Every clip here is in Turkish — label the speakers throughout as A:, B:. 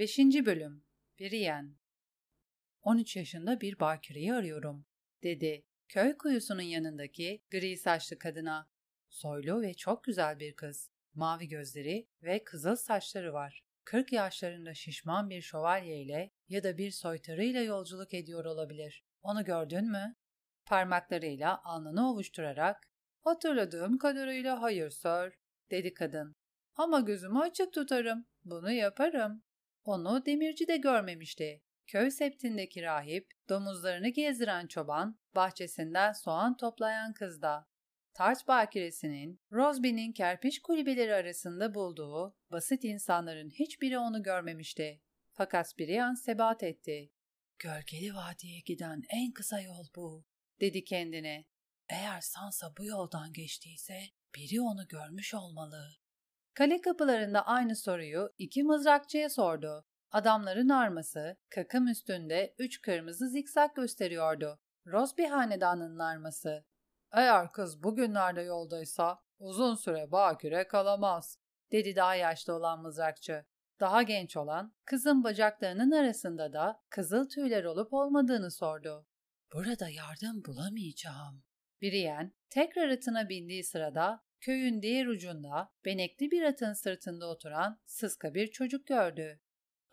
A: 5. Bölüm Biriyen 13 yaşında bir bakireyi arıyorum, dedi köy kuyusunun yanındaki gri saçlı kadına. Soylu ve çok güzel bir kız. Mavi gözleri ve kızıl saçları var. 40 yaşlarında şişman bir şövalye ile ya da bir soytarıyla yolculuk ediyor olabilir. Onu gördün mü? Parmaklarıyla alnını ovuşturarak, hatırladığım kadarıyla hayır sir, dedi kadın. Ama gözümü açık tutarım, bunu yaparım. Onu demirci de görmemişti. Köy septindeki rahip, domuzlarını gezdiren çoban, bahçesinden soğan toplayan kız da. Tarç bakiresinin, Rosby'nin kerpiç kulübeleri arasında bulduğu basit insanların hiçbiri onu görmemişti. Fakat Brian sebat etti. Gölgeli Vadi'ye giden en kısa yol bu, dedi kendine. Eğer Sansa bu yoldan geçtiyse biri onu görmüş olmalı. Kale kapılarında aynı soruyu iki mızrakçıya sordu. Adamların arması, kakım üstünde üç kırmızı zikzak gösteriyordu. Rosby hanedanının arması. Eğer kız bugünlerde yoldaysa uzun süre bakire kalamaz, dedi daha yaşlı olan mızrakçı. Daha genç olan, kızın bacaklarının arasında da kızıl tüyler olup olmadığını sordu. Burada yardım bulamayacağım. Biriyen, tekrar atına bindiği sırada köyün diğer ucunda benekli bir atın sırtında oturan sıska bir çocuk gördü.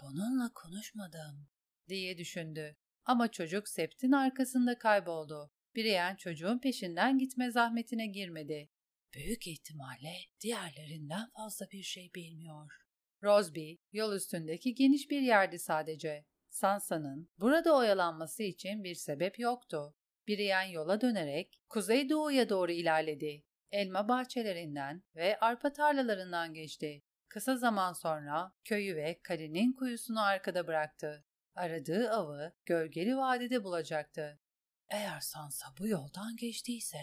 A: Bununla konuşmadım diye düşündü. Ama çocuk septin arkasında kayboldu. Biriyen çocuğun peşinden gitme zahmetine girmedi. Büyük ihtimalle diğerlerinden fazla bir şey bilmiyor. Rosby, yol üstündeki geniş bir yerdi sadece. Sansa'nın burada oyalanması için bir sebep yoktu. Biriyen yola dönerek kuzeydoğuya doğru ilerledi. Elma bahçelerinden ve arpa tarlalarından geçti. Kısa zaman sonra köyü ve Kari'nin kuyusunu arkada bıraktı. Aradığı avı gölgeli vadide bulacaktı. Eğer Sansa bu yoldan geçtiyse,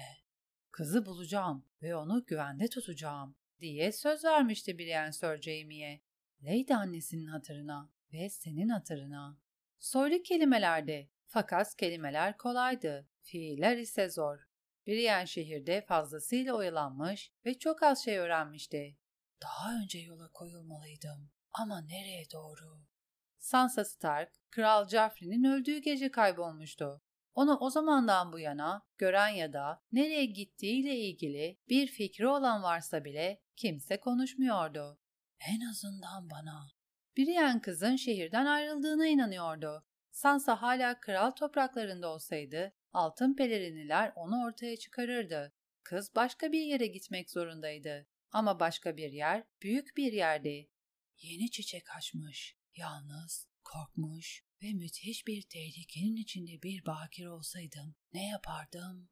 A: kızı bulacağım ve onu güvende tutacağım diye söz vermişti Brienne Sir Jaime'ye. Lady annesinin hatırına ve senin hatırına. Soylu kelimelerdi fakat kelimeler kolaydı, fiiller ise zor. Brienne şehirde fazlasıyla oyalanmış ve çok az şey öğrenmişti. Daha önce yola koyulmalıydım. Ama nereye doğru? Sansa Stark, Kral Joffrey'nin öldüğü gece kaybolmuştu. Onu o zamandan bu yana gören ya da nereye gittiğiyle ilgili bir fikri olan varsa bile kimse konuşmuyordu. En azından bana. Brienne kızın şehirden ayrıldığına inanıyordu. Sansa hala kral topraklarında olsaydı altın peleriniler onu ortaya çıkarırdı. Kız başka bir yere gitmek zorundaydı. Ama başka bir yer büyük bir yerdi. Yeni çiçek açmış, yalnız, korkmuş ve müthiş bir tehlikenin içinde bir bakir olsaydım ne yapardım?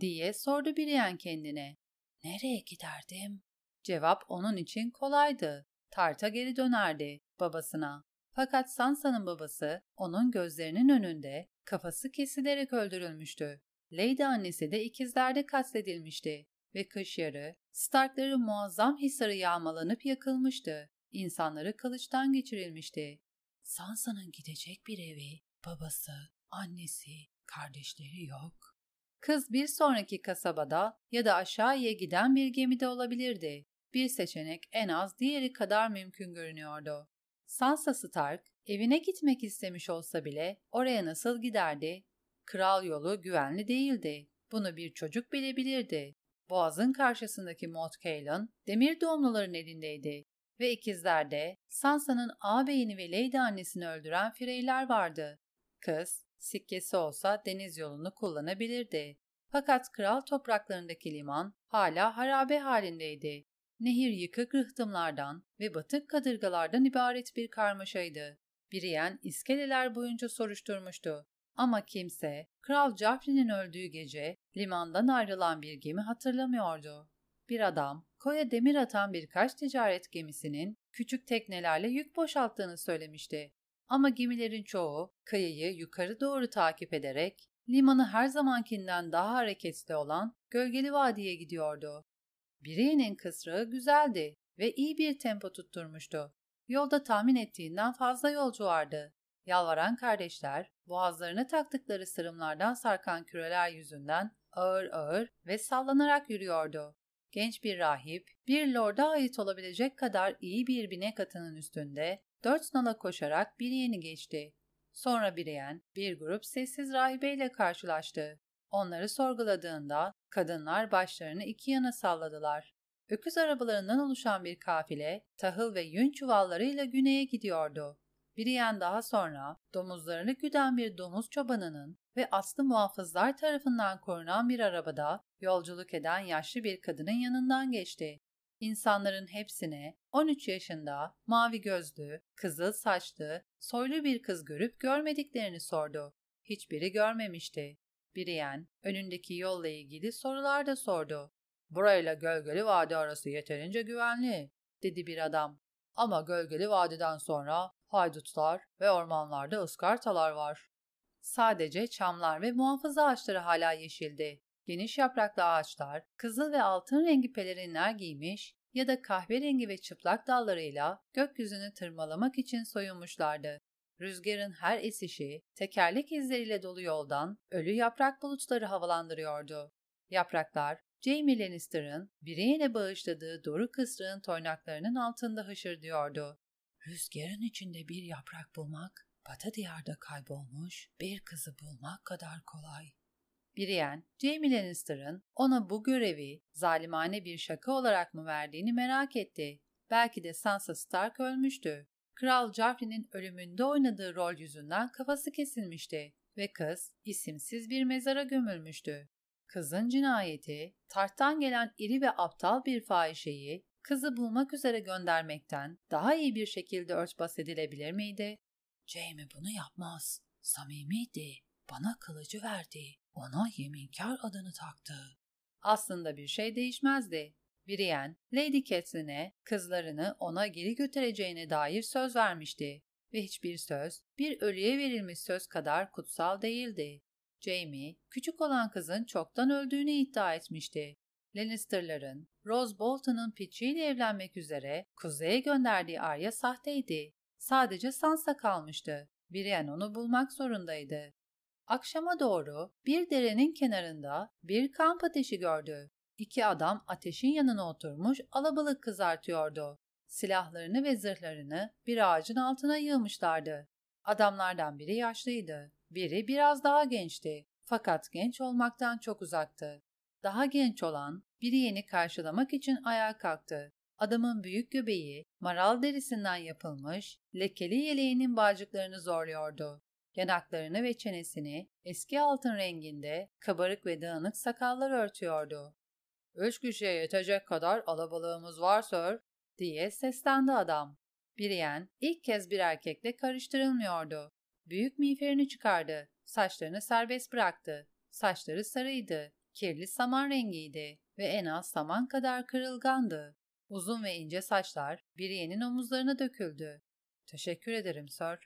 A: diye sordu Brienne kendine. Nereye giderdim? Cevap onun için kolaydı. Tarta geri dönerdi babasına. Fakat Sansa'nın babası onun gözlerinin önünde kafası kesilerek öldürülmüştü. Lady annesi de ikizlerde katledilmişti ve kış yarı Starkların muazzam hisarı yağmalanıp yakılmıştı. İnsanları kılıçtan geçirilmişti. Sansa'nın gidecek bir evi, babası, annesi, kardeşleri yok. Kız bir sonraki kasabada ya da aşağıya giden bir gemide olabilirdi. Bir seçenek en az diğeri kadar mümkün görünüyordu. Sansa Stark evine gitmek istemiş olsa bile oraya nasıl giderdi? Kral yolu güvenli değildi. Bunu bir çocuk bilebilirdi. Boğazın karşısındaki Mot Caelan demir doğumluların elindeydi ve ikizlerde Sansa'nın ağabeyini ve Lady annesini öldüren Freyler vardı. Kız, sikkesi olsa deniz yolunu kullanabilirdi. Fakat kral topraklarındaki liman hala harabe halindeydi. Nehir yıkık rıhtımlardan ve batık kadırgalardan ibaret bir karmaşaydı. Biriyen iskeleler boyunca soruşturmuştu. Ama kimse Kral Joffrey'nin öldüğü gece limandan ayrılan bir gemi hatırlamıyordu. Bir adam koya demir atan birkaç ticaret gemisinin küçük teknelerle yük boşalttığını söylemişti. Ama gemilerin çoğu kıyıyı yukarı doğru takip ederek limanı her zamankinden daha hareketli olan Gölgeli Vadi'ye gidiyordu. Birinin kısrağı güzeldi ve iyi bir tempo tutturmuştu. Yolda tahmin ettiğinden fazla yolcu vardı. Yalvaran kardeşler boğazlarına taktıkları sırımlardan sarkan küreler yüzünden ağır ağır ve sallanarak yürüyordu. genç bir rahip, bir lorda ait olabilecek kadar iyi bir binek atının üstünde dört nala koşarak bir yeni geçti. Sonra Brienne bir grup sessiz rahibeyle karşılaştı. Onları sorguladığında kadınlar başlarını iki yana salladılar. Öküz arabalarından oluşan bir kafile tahıl ve yün çuvallarıyla güneye gidiyordu. Brienne daha sonra domuzlarını güden bir domuz çobanının ve aslı muhafızlar tarafından korunan bir arabada yolculuk eden yaşlı bir kadının yanından geçti. İnsanların hepsine 13 yaşında, mavi gözlü, kızıl saçlı, soylu bir kız görüp görmediklerini sordu. Hiçbiri görmemişti. Biriyen önündeki yolla ilgili sorular da sordu. Burayla Gölgeli Vadi arası yeterince güvenli, dedi bir adam. Ama Gölgeli Vadi'den sonra haydutlar ve ormanlarda ıskartalar var. Sadece çamlar ve muhafızı ağaçları hala yeşildi. Geniş yapraklı ağaçlar, kızıl ve altın rengi pelerinler giymiş ya da kahverengi ve çıplak dallarıyla gökyüzünü tırmalamak için soyunmuşlardı. Rüzgarın her esişi, tekerlek izleriyle dolu yoldan ölü yaprak bulutları havalandırıyordu. Yapraklar, Jamie Lannister'ın Brienne'e bağışladığı Doru kısrığın toynaklarının altında hışırdıyordu. Rüzgarın içinde bir yaprak bulmak, Batı diyarda kaybolmuş bir kızı bulmak kadar kolay. Brienne, Jaime Lannister'ın ona bu görevi zalimane bir şaka olarak mı verdiğini merak etti. Belki de Sansa Stark ölmüştü. Kral Joffrey'nin ölümünde oynadığı rol yüzünden kafası kesilmişti ve kız isimsiz bir mezara gömülmüştü. Kızın cinayeti, tarttan gelen iri ve aptal bir fahişeyi kızı bulmak üzere göndermekten daha iyi bir şekilde örtbas edilebilir miydi? Jamie bunu yapmaz. Samimiydi. Bana kılıcı verdi. Ona yeminkar adını taktı. Aslında bir şey değişmezdi. Brienne, Lady Catelyn'e kızlarını ona geri götüreceğine dair söz vermişti ve hiçbir söz bir ölüye verilmiş söz kadar kutsal değildi. Jamie, küçük olan kızın çoktan öldüğünü iddia etmişti. Lannister'ların Rose Bolton'un Pitchy evlenmek üzere kuzeye gönderdiği Arya sahteydi. Sadece Sansa kalmıştı. Brienne onu bulmak zorundaydı. Akşama doğru bir derenin kenarında bir kamp ateşi gördü. İki adam ateşin yanına oturmuş alabalık kızartıyordu. Silahlarını ve zırhlarını bir ağacın altına yığmışlardı. Adamlardan biri yaşlıydı. Biri biraz daha gençti. Fakat genç olmaktan çok uzaktı. Daha genç olan biri yeni karşılamak için ayağa kalktı. Adamın büyük göbeği maral derisinden yapılmış, lekeli yeleğinin bağcıklarını zorluyordu. Yanaklarını ve çenesini eski altın renginde kabarık ve dağınık sakallar örtüyordu. Üç kişiye yetecek kadar alabalığımız var sir, diye seslendi adam. Biriyen ilk kez bir erkekle karıştırılmıyordu. Büyük miğferini çıkardı, saçlarını serbest bıraktı. Saçları sarıydı, kirli saman rengiydi ve en az saman kadar kırılgandı. Uzun ve ince saçlar Brienne'in omuzlarına döküldü. Teşekkür ederim sir.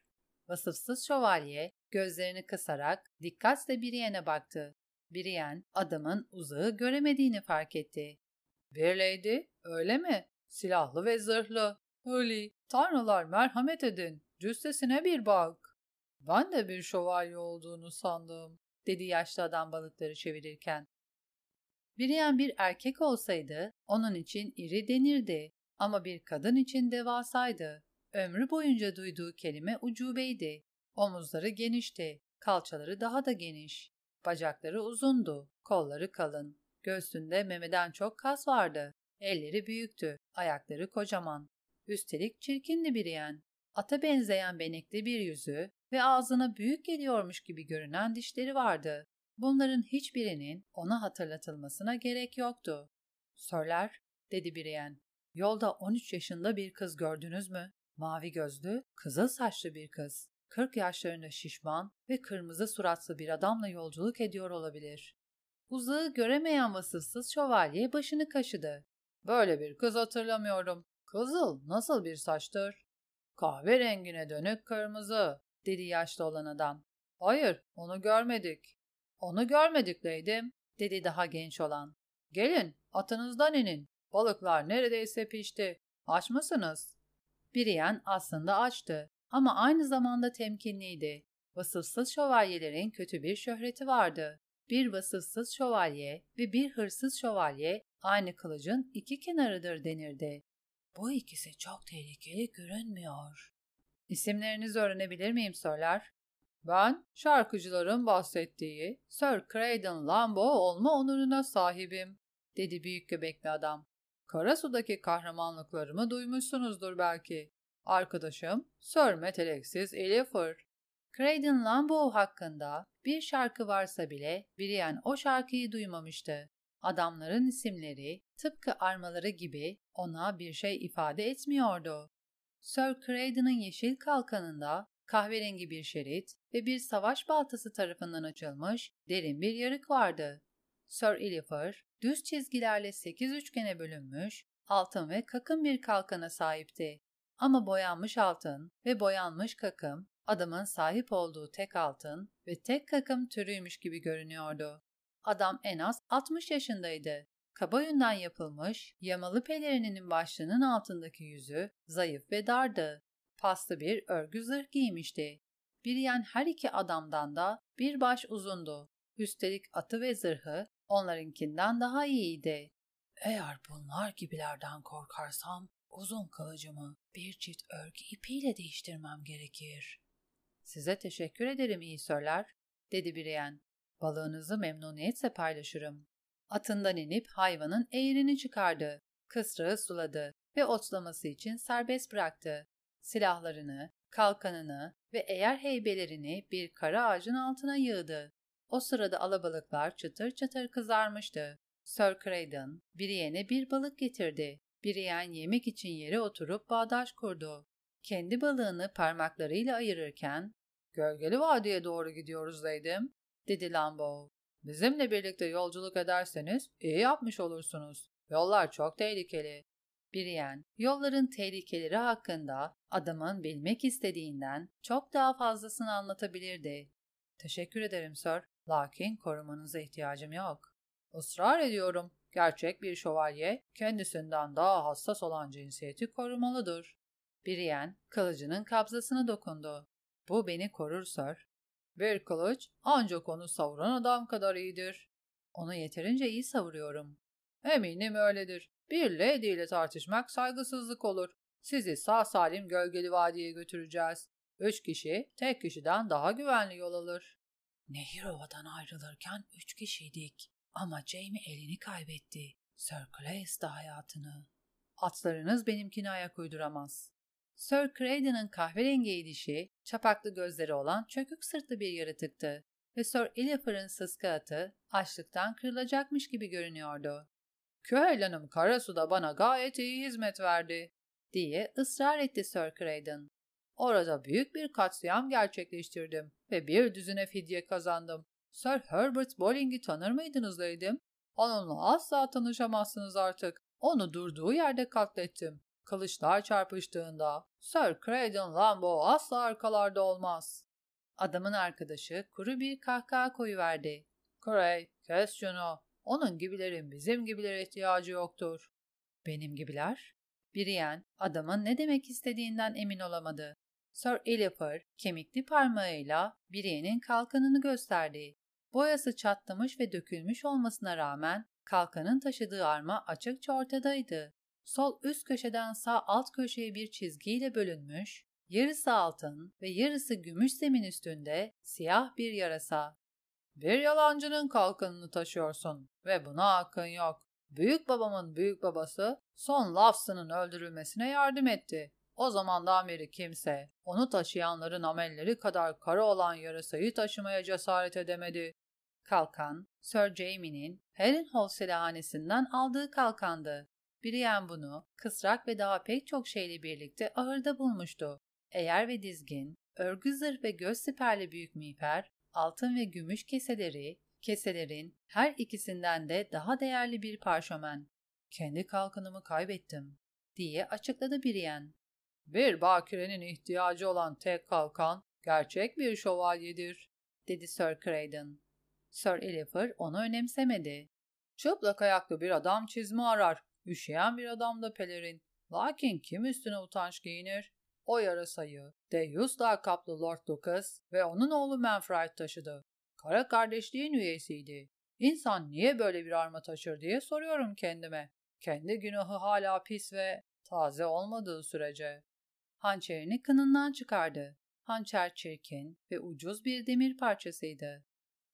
A: Vasıfsız şövalye gözlerini kısarak dikkatle Brienne'e baktı. Brienne adamın uzağı göremediğini fark etti. Bir lady, öyle mi? Silahlı ve zırhlı. Öyle. Tanrılar merhamet edin. Cüssesine bir bak. Ben de bir şövalye olduğunu sandım, dedi yaşlı adam balıkları çevirirken. Brienne bir erkek olsaydı onun için iri denirdi ama bir kadın için devasaydı. Ömrü boyunca duyduğu kelime ucubeydi. Omuzları genişti, kalçaları daha da geniş. Bacakları uzundu, kolları kalın. Göğsünde memeden çok kas vardı. Elleri büyüktü, ayakları kocaman. Üstelik çirkindi bir yen. Ata benzeyen benekli bir yüzü ve ağzına büyük geliyormuş gibi görünen dişleri vardı. Bunların hiçbirinin ona hatırlatılmasına gerek yoktu. Sörler, dedi Brienne. Yolda 13 yaşında bir kız gördünüz mü? Mavi gözlü, kızıl saçlı bir kız. 40 yaşlarında şişman ve kırmızı suratlı bir adamla yolculuk ediyor olabilir. Uzağı göremeyen vasıfsız şövalye başını kaşıdı. Böyle bir kız hatırlamıyorum. Kızıl nasıl bir saçtır? Kahve rengine dönük kırmızı, dedi yaşlı olan adam. Hayır, onu görmedik. Onu görmedik Leydim, dedi daha genç olan. Gelin, atınızdan inin. Balıklar neredeyse pişti. Aç mısınız? Biriyen aslında açtı ama aynı zamanda temkinliydi. Vasıfsız şövalyelerin kötü bir şöhreti vardı. Bir vasıfsız şövalye ve bir hırsız şövalye aynı kılıcın iki kenarıdır denirdi. Bu ikisi çok tehlikeli görünmüyor. İsimlerinizi öğrenebilir miyim söyler? Ben şarkıcıların bahsettiği Sir Craydon Lambo olma onuruna sahibim, dedi büyük göbekli adam. Karasu'daki kahramanlıklarımı duymuşsunuzdur belki. Arkadaşım Sir Metelexis Elifer. Craydon Lambo hakkında bir şarkı varsa bile Brienne o şarkıyı duymamıştı. Adamların isimleri tıpkı armaları gibi ona bir şey ifade etmiyordu. Sir Craydon'ın yeşil kalkanında kahverengi bir şerit ve bir savaş baltası tarafından açılmış derin bir yarık vardı. Sir Elifer düz çizgilerle sekiz üçgene bölünmüş altın ve kakın bir kalkana sahipti. Ama boyanmış altın ve boyanmış kakım adamın sahip olduğu tek altın ve tek kakım türüymüş gibi görünüyordu. Adam en az 60 yaşındaydı. Kaba yünden yapılmış, yamalı pelerininin başlığının altındaki yüzü zayıf ve dardı. Paslı bir örgü zırh giymişti. Biriyen her iki adamdan da bir baş uzundu. Üstelik atı ve zırhı onlarınkinden daha iyiydi. Eğer bunlar gibilerden korkarsam uzun kılıcımı bir çift örgü ipiyle değiştirmem gerekir. Size teşekkür ederim iyi söyler, dedi Brienne. Balığınızı memnuniyetle paylaşırım. Atından inip hayvanın eğrini çıkardı. Kısrağı suladı ve otlaması için serbest bıraktı. Silahlarını, kalkanını ve eğer heybelerini bir kara ağacın altına yığdı. O sırada alabalıklar çıtır çıtır kızarmıştı. Sir Craydon, Brienne'e bir balık getirdi. Brienne yemek için yere oturup bağdaş kurdu. Kendi balığını parmaklarıyla ayırırken, ''Gölgeli Vadi'ye doğru gidiyoruz Leydim.'' dedi Lambo. ''Bizimle birlikte yolculuk ederseniz iyi yapmış olursunuz. Yollar çok tehlikeli. Brienne, yolların tehlikeleri hakkında adamın bilmek istediğinden çok daha fazlasını anlatabilirdi. Teşekkür ederim sir, lakin korumanıza ihtiyacım yok. Israr ediyorum, gerçek bir şövalye kendisinden daha hassas olan cinsiyeti korumalıdır. Brienne, kılıcının kabzasına dokundu. Bu beni korur sir. Bir kılıç ancak onu savuran adam kadar iyidir. Onu yeterince iyi savuruyorum. Eminim öyledir. Bir lady ile tartışmak saygısızlık olur. Sizi sağ salim gölgeli vadiye götüreceğiz. Üç kişi tek kişiden daha güvenli yol alır. Nehirova'dan ayrılırken üç kişiydik. Ama Jamie elini kaybetti. Sir Claes de hayatını. Atlarınız benimkini ayak uyduramaz. Sir Craydon'ın kahverengi dişi, çapaklı gözleri olan çökük sırtlı bir yaratıktı ve Sir Elifer'ın sıska atı açlıktan kırılacakmış gibi görünüyordu. Küheylan'ım Karasu'da bana gayet iyi hizmet verdi, diye ısrar etti Sir Craydon. Orada büyük bir katliam gerçekleştirdim ve bir düzine fidye kazandım. Sir Herbert Bolling'i tanır mıydınız Leydim? Onunla asla tanışamazsınız artık. Onu durduğu yerde katlettim. Kılıçlar çarpıştığında Sir Craydon Lambo asla arkalarda olmaz. Adamın arkadaşı kuru bir kahkaha koyuverdi. Cray, kes şunu. Onun gibilerin bizim gibilere ihtiyacı yoktur. Benim gibiler? Brienne adamın ne demek istediğinden emin olamadı. Sir Elifer kemikli parmağıyla Brienne'in kalkanını gösterdi. Boyası çatlamış ve dökülmüş olmasına rağmen kalkanın taşıdığı arma açıkça ortadaydı. Sol üst köşeden sağ alt köşeye bir çizgiyle bölünmüş, yarısı altın ve yarısı gümüş zemin üstünde siyah bir yarasa. Bir yalancının kalkanını taşıyorsun ve buna hakkın yok. Büyük babamın büyük babası son Lafson'un öldürülmesine yardım etti. O zamandan beri kimse onu taşıyanların amelleri kadar kara olan yarasayı taşımaya cesaret edemedi. Kalkan, Sir Jamie'nin Harrenhal silahhanesinden aldığı kalkandı. Brienne bunu kısrak ve daha pek çok şeyle birlikte ahırda bulmuştu. Eğer ve dizgin, örgü zırh ve göz siperli büyük miğfer, altın ve gümüş keseleri, keselerin her ikisinden de daha değerli bir parşömen. Kendi kalkanımı kaybettim, diye açıkladı Brienne. Bir bakirenin ihtiyacı olan tek kalkan gerçek bir şövalyedir, dedi Sir Craydon. Sir Elifer onu önemsemedi. Çıplak ayaklı bir adam çizme arar, üşüyen bir adam da pelerin. Lakin kim üstüne utanç giyinir? O yarasayı Deus lakaplı Lord Lucas ve onun oğlu Manfred taşıdı. Kara kardeşliğin üyesiydi. İnsan niye böyle bir arma taşır diye soruyorum kendime. Kendi günahı hala pis ve taze olmadığı sürece. Hançerini kınından çıkardı. Hançer çirkin ve ucuz bir demir parçasıydı.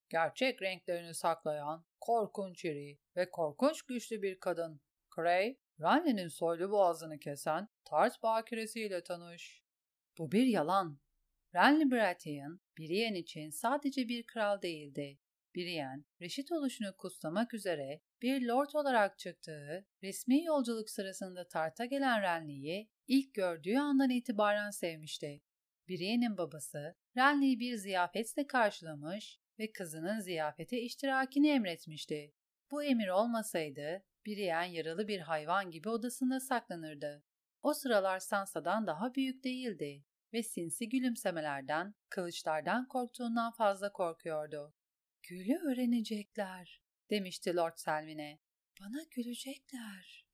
A: Gerçek renklerini saklayan, korkunç iri ve korkunç güçlü bir kadın. Cray, Renly'nin soylu boğazını kesen Tart bakiresiyle tanış. Bu bir yalan. Renly Baratheon, Brienne için sadece bir kral değildi. Brienne, reşit oluşunu kutsamak üzere bir lord olarak çıktığı resmi yolculuk sırasında tarta gelen Renly'yi ilk gördüğü andan itibaren sevmişti. Brienne'in babası Renly'yi bir ziyafetle karşılamış ve kızının ziyafete iştirakini emretmişti. Bu emir olmasaydı Brienne yaralı bir hayvan gibi odasında saklanırdı. O sıralar Sansa'dan daha büyük değildi ve sinsi gülümsemelerden, kılıçlardan korktuğundan fazla korkuyordu. Gülü öğrenecekler, demişti Lord Selvin'e. Bana gülecekler.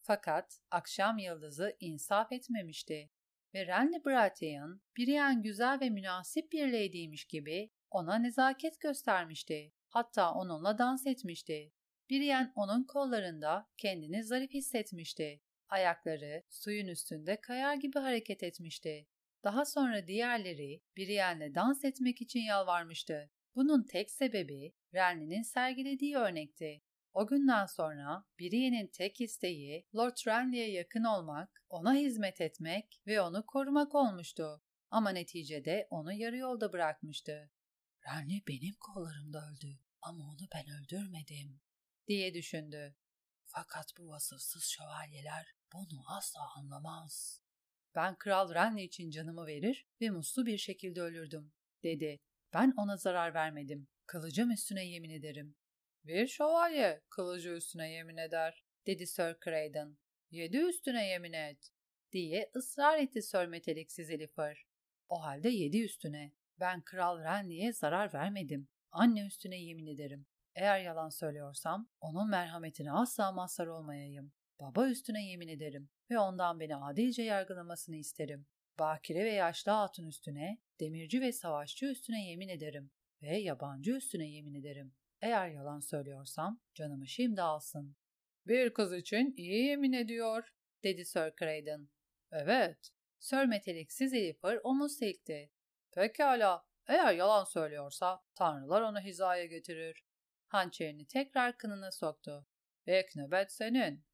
A: Fakat akşam yıldızı insaf etmemişti ve Renly Baratheon, Brienne güzel ve münasip bir lady'ymiş gibi ona nezaket göstermişti. Hatta onunla dans etmişti. Brienne onun kollarında kendini zarif hissetmişti. Ayakları suyun üstünde kayar gibi hareket etmişti. Daha sonra diğerleri Brienne'le dans etmek için yalvarmıştı. Bunun tek sebebi Renly'nin sergilediği örnekti. O günden sonra Brienne'in tek isteği Lord Renly'e yakın olmak, ona hizmet etmek ve onu korumak olmuştu. Ama neticede onu yarı yolda bırakmıştı. Renly benim kollarımda öldü ama onu ben öldürmedim diye düşündü. Fakat bu vasıfsız şövalyeler bunu asla anlamaz. Ben Kral Renly için canımı verir ve muslu bir şekilde ölürdüm, dedi. Ben ona zarar vermedim. Kılıcım üstüne yemin ederim. Bir şövalye kılıcı üstüne yemin eder, dedi Sir Craydon. Yedi üstüne yemin et, diye ısrar etti Sir Meteliksiz Elifer. O halde yedi üstüne. Ben Kral Renly'e zarar vermedim. Anne üstüne yemin ederim. Eğer yalan söylüyorsam onun merhametine asla mazhar olmayayım. Baba üstüne yemin ederim ve ondan beni adilce yargılamasını isterim. Bakire ve yaşlı hatun üstüne, demirci ve savaşçı üstüne yemin ederim ve yabancı üstüne yemin ederim. Eğer yalan söylüyorsam canımı şimdi alsın. Bir kız için iyi yemin ediyor, dedi Sir Craydon. Evet. Sir Meteliksiz Elifer omuz silkti. Pekala, eğer yalan söylüyorsa tanrılar onu hizaya getirir. Hançerini tekrar kınına soktu. Bek nöbet senin.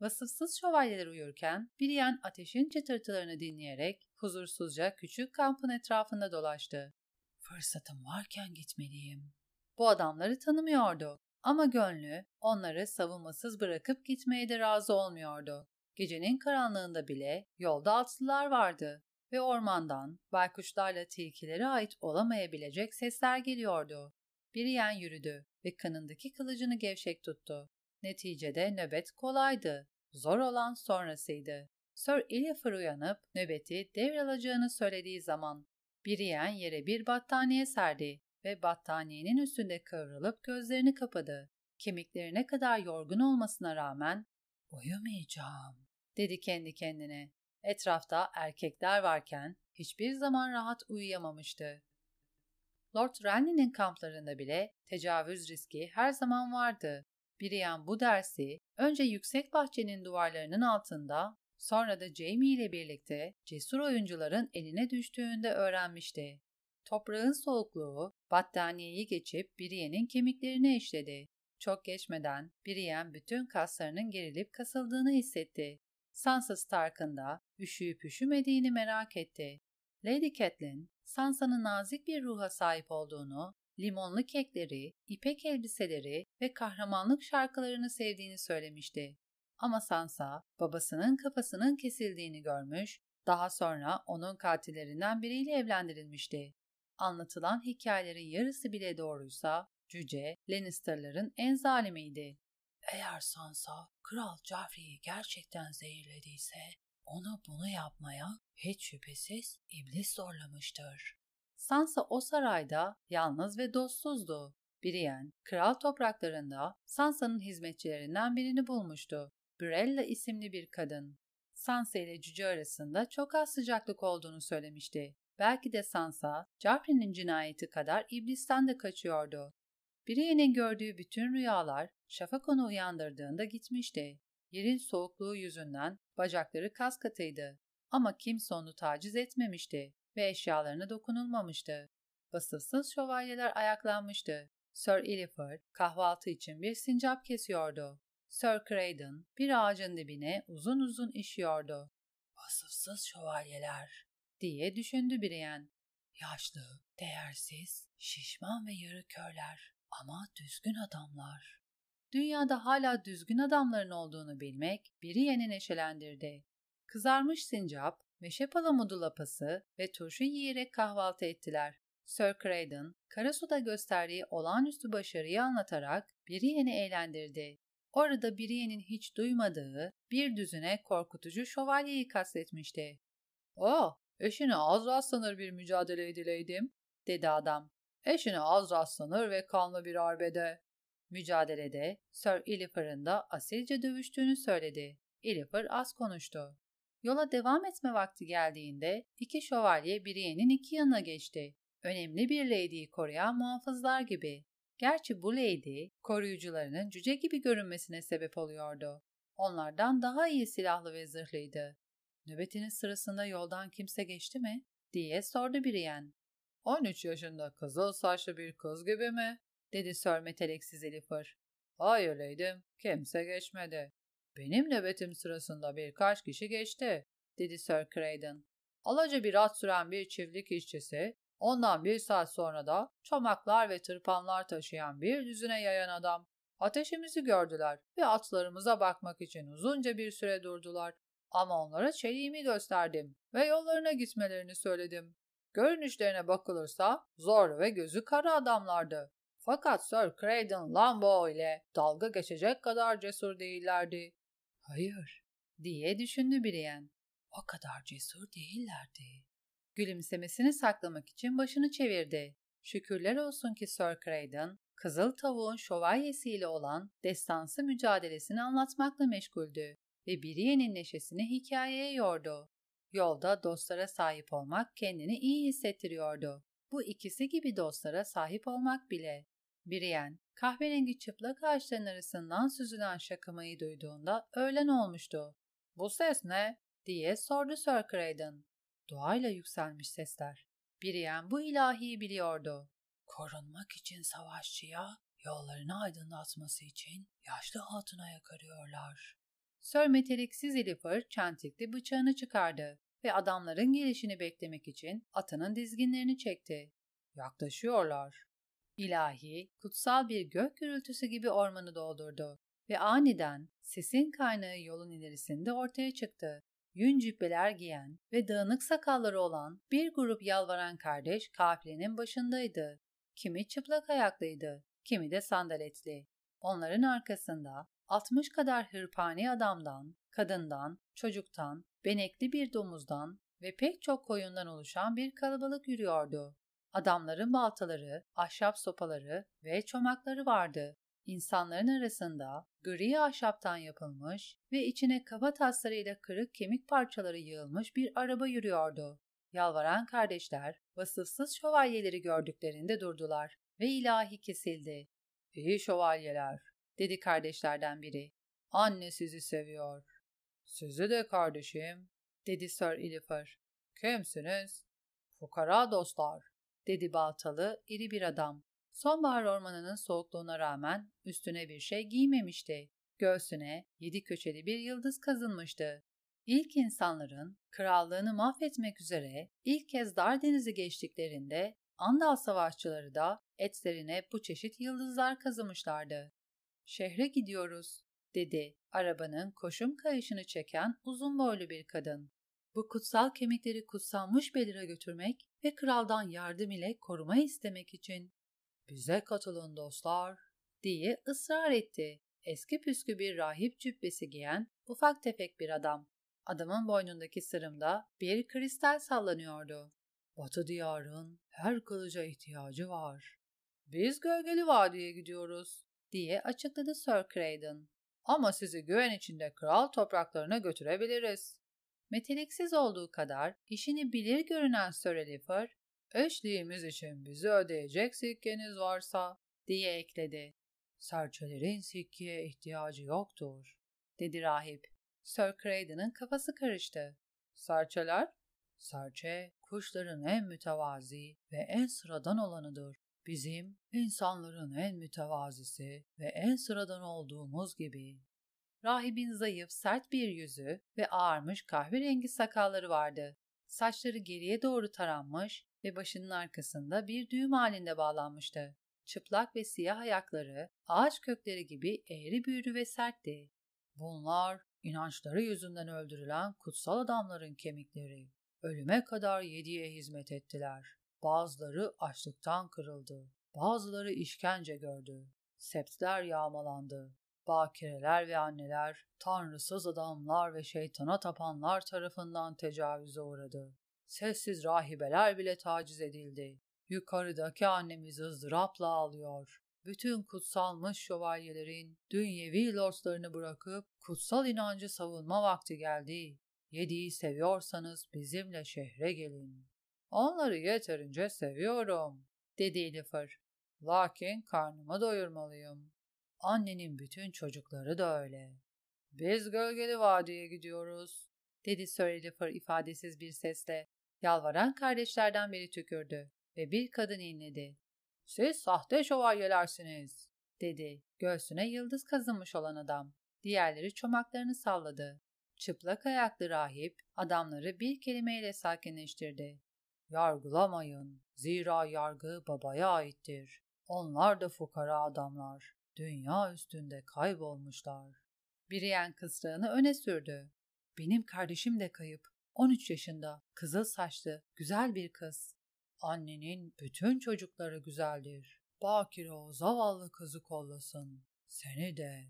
A: Vasıfsız şövalyeler uyurken Brian ateşin çıtırtılarını dinleyerek huzursuzca küçük kampın etrafında dolaştı. Fırsatım varken gitmeliyim. Bu adamları tanımıyordu ama gönlü onları savunmasız bırakıp gitmeye de razı olmuyordu. Gecenin karanlığında bile yolda atlılar vardı ve ormandan baykuşlarla tilkilere ait olamayabilecek sesler geliyordu. Brian yürüdü ve kanındaki kılıcını gevşek tuttu. Neticede nöbet kolaydı. Zor olan sonrasıydı. Sir Elifer uyanıp nöbeti devralacağını söylediği zaman Brian yere bir battaniye serdi ve battaniyenin üstünde kıvrılıp gözlerini kapadı. Kemiklerine kadar yorgun olmasına rağmen uyumayacağım dedi kendi kendine. Etrafta erkekler varken hiçbir zaman rahat uyuyamamıştı. Lord Renly'nin kamplarında bile tecavüz riski her zaman vardı. Brian bu dersi önce yüksek bahçenin duvarlarının altında sonra da Jamie ile birlikte cesur oyuncuların eline düştüğünde öğrenmişti. Toprağın soğukluğu battaniyeyi geçip Brienne'in kemiklerine işledi. Çok geçmeden Brienne bütün kaslarının gerilip kasıldığını hissetti. Sansa Stark'ın da üşüyüp üşümediğini merak etti. Lady Catelyn, Sansa'nın nazik bir ruha sahip olduğunu, limonlu kekleri, ipek elbiseleri ve kahramanlık şarkılarını sevdiğini söylemişti. Ama Sansa, babasının kafasının kesildiğini görmüş, daha sonra onun katillerinden biriyle evlendirilmişti. Anlatılan hikayelerin yarısı bile doğruysa, Cüce, Lannister'ların en zalimiydi. Eğer Sansa, Kral Joffrey'i gerçekten zehirlediyse, onu bunu yapmaya hiç şüphesiz iblis zorlamıştır. Sansa o sarayda yalnız ve dostsuzdu. Brienne, kral topraklarında Sansa'nın hizmetçilerinden birini bulmuştu. Brella isimli bir kadın. Sansa ile cüce arasında çok az sıcaklık olduğunu söylemişti. Belki de Sansa, Joffrey'nin cinayeti kadar iblisten de kaçıyordu. Brienne'in gördüğü bütün rüyalar şafak onu uyandırdığında gitmişti. Yerin soğukluğu yüzünden bacakları kas katıydı. Ama kimse onu taciz etmemişti ve eşyalarına dokunulmamıştı. Vasıfsız şövalyeler ayaklanmıştı. Sir Illiford kahvaltı için bir sincap kesiyordu. Sir Craydon bir ağacın dibine uzun uzun işiyordu. Vasıfsız şövalyeler diye düşündü Brienne. Yaşlı, değersiz, şişman ve yarı körler ama düzgün adamlar. Dünyada hala düzgün adamların olduğunu bilmek Brienne'i neşelendirdi. Kızarmış sincap, meşe palamudu lapası ve turşu yiyerek kahvaltı ettiler. Sir Craydon, Karasu'da gösterdiği olağanüstü başarıyı anlatarak Brienne'i eğlendirdi. Orada Brienne'in hiç duymadığı bir düzine korkutucu şövalyeyi kastetmişti. ''Oh, eşine az rastlanır bir mücadeleydi Leydim.'' dedi adam. ''Eşine az rastlanır ve kanlı bir arbede.'' Mücadelede Sir Illiffer'ın da asilce dövüştüğünü söyledi. Illiffer az konuştu. Yola devam etme vakti geldiğinde iki şövalye Brienne'in iki yanına geçti. Önemli bir lady'yi koruyan muhafızlar gibi. Gerçi bu lady, koruyucularının cüce gibi görünmesine sebep oluyordu. Onlardan daha iyi silahlı ve zırhlıydı. Nöbetiniz sırasında yoldan kimse geçti mi? diye sordu Brienne. 13 yaşında kızıl saçlı bir kız gibi mi? Dedi Sir meteliksiz Elifır. Hayır leydim, kimse geçmedi. Benim nöbetim sırasında birkaç kişi geçti, dedi Sir Craydon. Alaca bir at süren bir çiftlik işçisi, ondan bir saat sonra da çomaklar ve tırpanlar taşıyan bir düzüne yayan adam. Ateşimizi gördüler ve atlarımıza bakmak için uzunca bir süre durdular. Ama onlara çeliğimi gösterdim ve yollarına gitmelerini söyledim. Görünüşlerine bakılırsa zor ve gözü kara adamlardı. Fakat Sir Craydon Lambo ile dalga geçecek kadar cesur değillerdi. Hayır, diye düşündü Brienne. O kadar cesur değillerdi. Gülümsemesini saklamak için başını çevirdi. Şükürler olsun ki Sir Craydon, Kızıl Tavuğun şövalyesiyle olan destansı mücadelesini anlatmakla meşguldü ve Brienne'in neşesini hikayeye yordu. Yolda dostlara sahip olmak kendini iyi hissettiriyordu. Bu ikisi gibi dostlara sahip olmak bile. Brienne, kahverengi çıplak ağaçların arasından süzülen şakamayı duyduğunda öğlen olmuştu. ''Bu ses ne?'' diye sordu Sir Craydon. Doğayla yükselmiş sesler. Brienne bu ilahiyi biliyordu. Korunmak için savaşçıya, yollarını aydınlatması için yaşlı hatuna yakarıyorlar. Sir meteliksiz Elifer çentikli bıçağını çıkardı ve adamların gelişini beklemek için atının dizginlerini çekti. Yaklaşıyorlar. İlahi, kutsal bir gök gürültüsü gibi ormanı doldurdu ve aniden sesin kaynağı yolun ilerisinde ortaya çıktı. Yün cübbeler giyen ve dağınık sakalları olan bir grup yalvaran kardeş kafilenin başındaydı. Kimi çıplak ayaklıydı, kimi de sandaletli. Onların arkasında 60 kadar hırpani adamdan, kadından, çocuktan, benekli bir domuzdan ve pek çok koyundan oluşan bir kalabalık yürüyordu. Adamların baltaları, ahşap sopaları ve çomakları vardı. İnsanların arasında gri ahşaptan yapılmış ve içine kafa taslarıyla kırık kemik parçaları yığılmış bir araba yürüyordu. Yalvaran kardeşler vasıfsız şövalyeleri gördüklerinde durdular ve ilahi kesildi. İyi şövalyeler, dedi kardeşlerden biri. Anne sizi seviyor. Sizi de kardeşim, dedi Sir Ilifer. Kimsiniz? Fukara dostlar, dedi baltalı iri bir adam. Sonbahar ormanının soğukluğuna rağmen üstüne bir şey giymemişti. Göğsüne yedi köşeli bir yıldız kazınmıştı. İlk insanların krallığını mahvetmek üzere ilk kez Dardeniz'i geçtiklerinde Andal savaşçıları da etlerine bu çeşit yıldızlar kazımışlardı. Şehre gidiyoruz, dedi arabanın koşum kayışını çeken uzun boylu bir kadın. Bu kutsal kemikleri kutsanmış belire götürmek ve kraldan yardım ile koruma istemek için. Bize katılın dostlar, diye ısrar etti. Eski püskü bir rahip cübbesi giyen ufak tefek bir adam. Adamın boynundaki sırımda bir kristal sallanıyordu. Batı diyarın her kılıca ihtiyacı var. Biz gölgeli vadiye gidiyoruz, diye açıkladı Sir Craydon. Ama sizi güven içinde kral topraklarına götürebiliriz. Meteliksiz olduğu kadar işini bilir görünen Sir Elifer, eşliğimiz için bizi ödeyecek sikkeniz varsa diye ekledi. Serçelerin sikkiye ihtiyacı yoktur, dedi rahip. Sir Craden'ın kafası karıştı. Serçeler? Serçe, kuşların en mütevazi ve en sıradan olanıdır. Bizim, insanların en mütevazisi ve en sıradan olduğumuz gibi. Rahibin zayıf, sert bir yüzü ve ağarmış kahverengi sakalları vardı. Saçları geriye doğru taranmış ve başının arkasında bir düğüm halinde bağlanmıştı. Çıplak ve siyah ayakları ağaç kökleri gibi eğri büğrü ve sertti. Bunlar inançları yüzünden öldürülen kutsal adamların kemikleri. Ölüme kadar yediye hizmet ettiler. Bazıları açlıktan kırıldı. Bazıları işkence gördü. Septler yağmalandı. Bakireler ve anneler, tanrısız adamlar ve şeytana tapanlar tarafından tecavüze uğradı. Sessiz rahibeler bile taciz edildi. Yukarıdaki annemiz ızdırapla ağlıyor. Bütün kutsalmış şövalyelerin dünyevi lordlarını bırakıp kutsal inancı savunma vakti geldi. Yediği seviyorsanız bizimle şehre gelin. Onları yeterince seviyorum, dedi Elifer. Lakin karnımı doyurmalıyım. Annenin bütün çocukları da öyle. Biz gölgeli vadiye gidiyoruz, dedi Sir Elifer ifadesiz bir sesle. Yalvaran kardeşlerden biri tükürdü ve bir kadın inledi. Siz sahte şövalyelersiniz, dedi göğsüne yıldız kazınmış olan adam. Diğerleri çomaklarını salladı. Çıplak ayaklı rahip adamları bir kelimeyle sakinleştirdi. Yargılamayın, zira yargı babaya aittir. Onlar da fukara adamlar, dünya üstünde kaybolmuşlar. Biriyen kısrağını öne sürdü. Benim kardeşim de kayıp. 13 yaşında, kızıl saçlı, güzel bir kız. Annenin bütün çocukları güzeldir. Bakire o zavallı kızı kollasın. Seni de.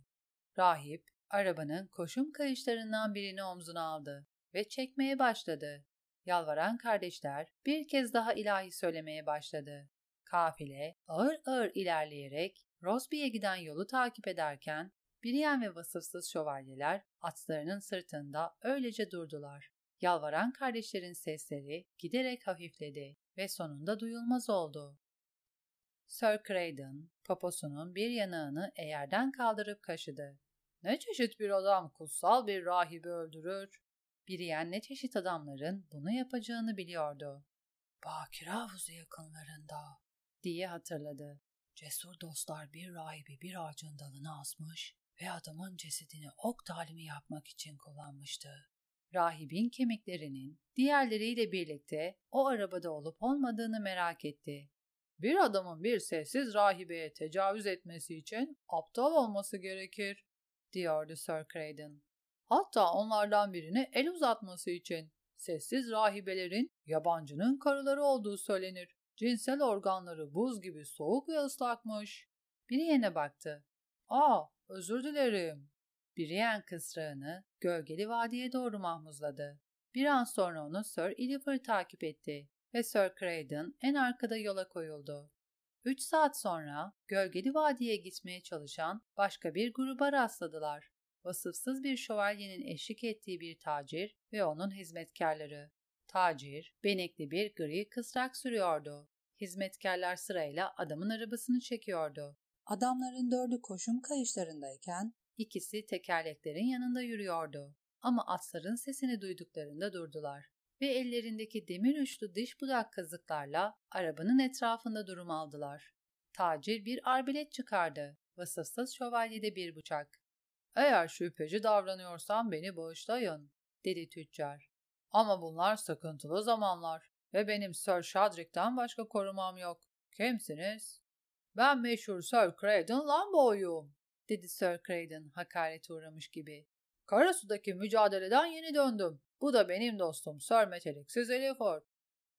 A: Rahip, arabanın koşum kayışlarından birini omzuna aldı ve çekmeye başladı. Yalvaran kardeşler bir kez daha ilahi söylemeye başladı. Kafile ağır ağır ilerleyerek Rosby'ye giden yolu takip ederken Brienne ve vasıfsız şövalyeler atlarının sırtında öylece durdular. Yalvaran kardeşlerin sesleri giderek hafifledi ve sonunda duyulmaz oldu. Sir Craden, poposunun bir yanağını eğerden kaldırıp kaşıdı. Ne çeşit bir adam kutsal bir rahibi öldürür? Biriyen ne çeşit adamların bunu yapacağını biliyordu. Bakire havuzu yakınlarında diye hatırladı. Cesur dostlar bir rahibi bir ağacın dalına asmış ve adamın cesedini ok talimi yapmak için kullanmıştı. Rahibin kemiklerinin diğerleriyle birlikte o arabada olup olmadığını merak etti. Bir adamın bir sessiz rahibeye tecavüz etmesi için aptal olması gerekir, diyordu Sir Craden. Hatta onlardan birine el uzatması için sessiz rahibelerin yabancının karıları olduğu söylenir. Cinsel organları buz gibi soğuk ve ıslakmış. Biri yine baktı. Aa, özür dilerim. Biriyen kısrağını gölgeli vadiye doğru mahmuzladı. Bir an sonra onu Sir Elifer takip etti ve Sir Craden en arkada yola koyuldu. Üç saat sonra gölgeli vadiye gitmeye çalışan başka bir gruba rastladılar. Vasıfsız bir şövalyenin eşlik ettiği bir tacir ve onun hizmetkarları. Tacir, benekli bir gri kısrak sürüyordu. Hizmetkarlar sırayla adamın arabasını çekiyordu. Adamların dördü koşum kayışlarındayken ikisi tekerleklerin yanında yürüyordu. Ama atların sesini duyduklarında durdular ve ellerindeki demir uçlu diş budak kazıklarla arabanın etrafında durum aldılar. Tacir bir arbelet çıkardı. Vasıfsız şövalyede bir bıçak. Eğer şüpheci davranıyorsam beni bağışlayın, dedi tüccar. Ama bunlar sıkıntılı zamanlar ve benim Sir Shadrick'ten başka korumam yok. Kimsiniz? Ben meşhur Sir Craden Lambo'yum, dedi Sir Craden hakarete uğramış gibi. Karasu'daki mücadeleden yeni döndüm. Bu da benim dostum Sir Meteliksiz Eliford.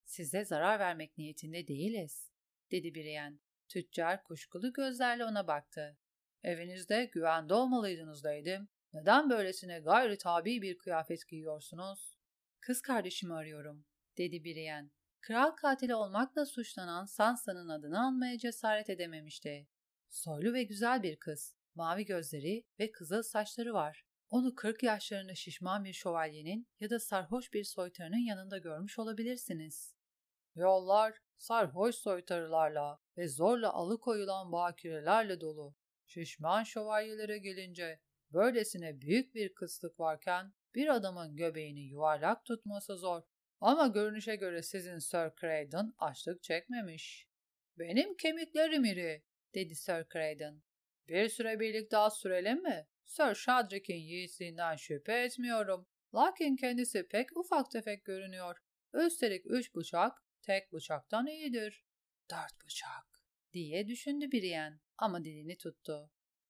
A: Size zarar vermek niyetinde değiliz, dedi Brienne. Tüccar kuşkulu gözlerle ona baktı. Evinizde güvende olmalıydınız dedim. Neden böylesine gayri tabi bir kıyafet giyiyorsunuz? Kız kardeşimi arıyorum, dedi Brienne. Kral katili olmakla suçlanan Sansa'nın adını almaya cesaret edememişti. Soylu ve güzel bir kız. Mavi gözleri ve kızıl saçları var. Onu 40 yaşlarında şişman bir şövalyenin ya da sarhoş bir soytarının yanında görmüş olabilirsiniz. Yollar sarhoş soytarılarla ve zorla alıkoyulan bakirelerle dolu. Şişman şövalyelere gelince böylesine büyük bir kıslık varken bir adamın göbeğini yuvarlak tutması zor. Ama görünüşe göre sizin Sir Craydon açlık çekmemiş. Benim kemiklerim iri, dedi Sir Craydon. Bir süre birlikte az sürelim mi? Sir Shadrick'in yiğitliğinden şüphe etmiyorum. Lakin kendisi pek ufak tefek görünüyor. Üstelik üç bıçak tek bıçaktan iyidir. Dört bıçak diye düşündü Brienne ama dilini tuttu.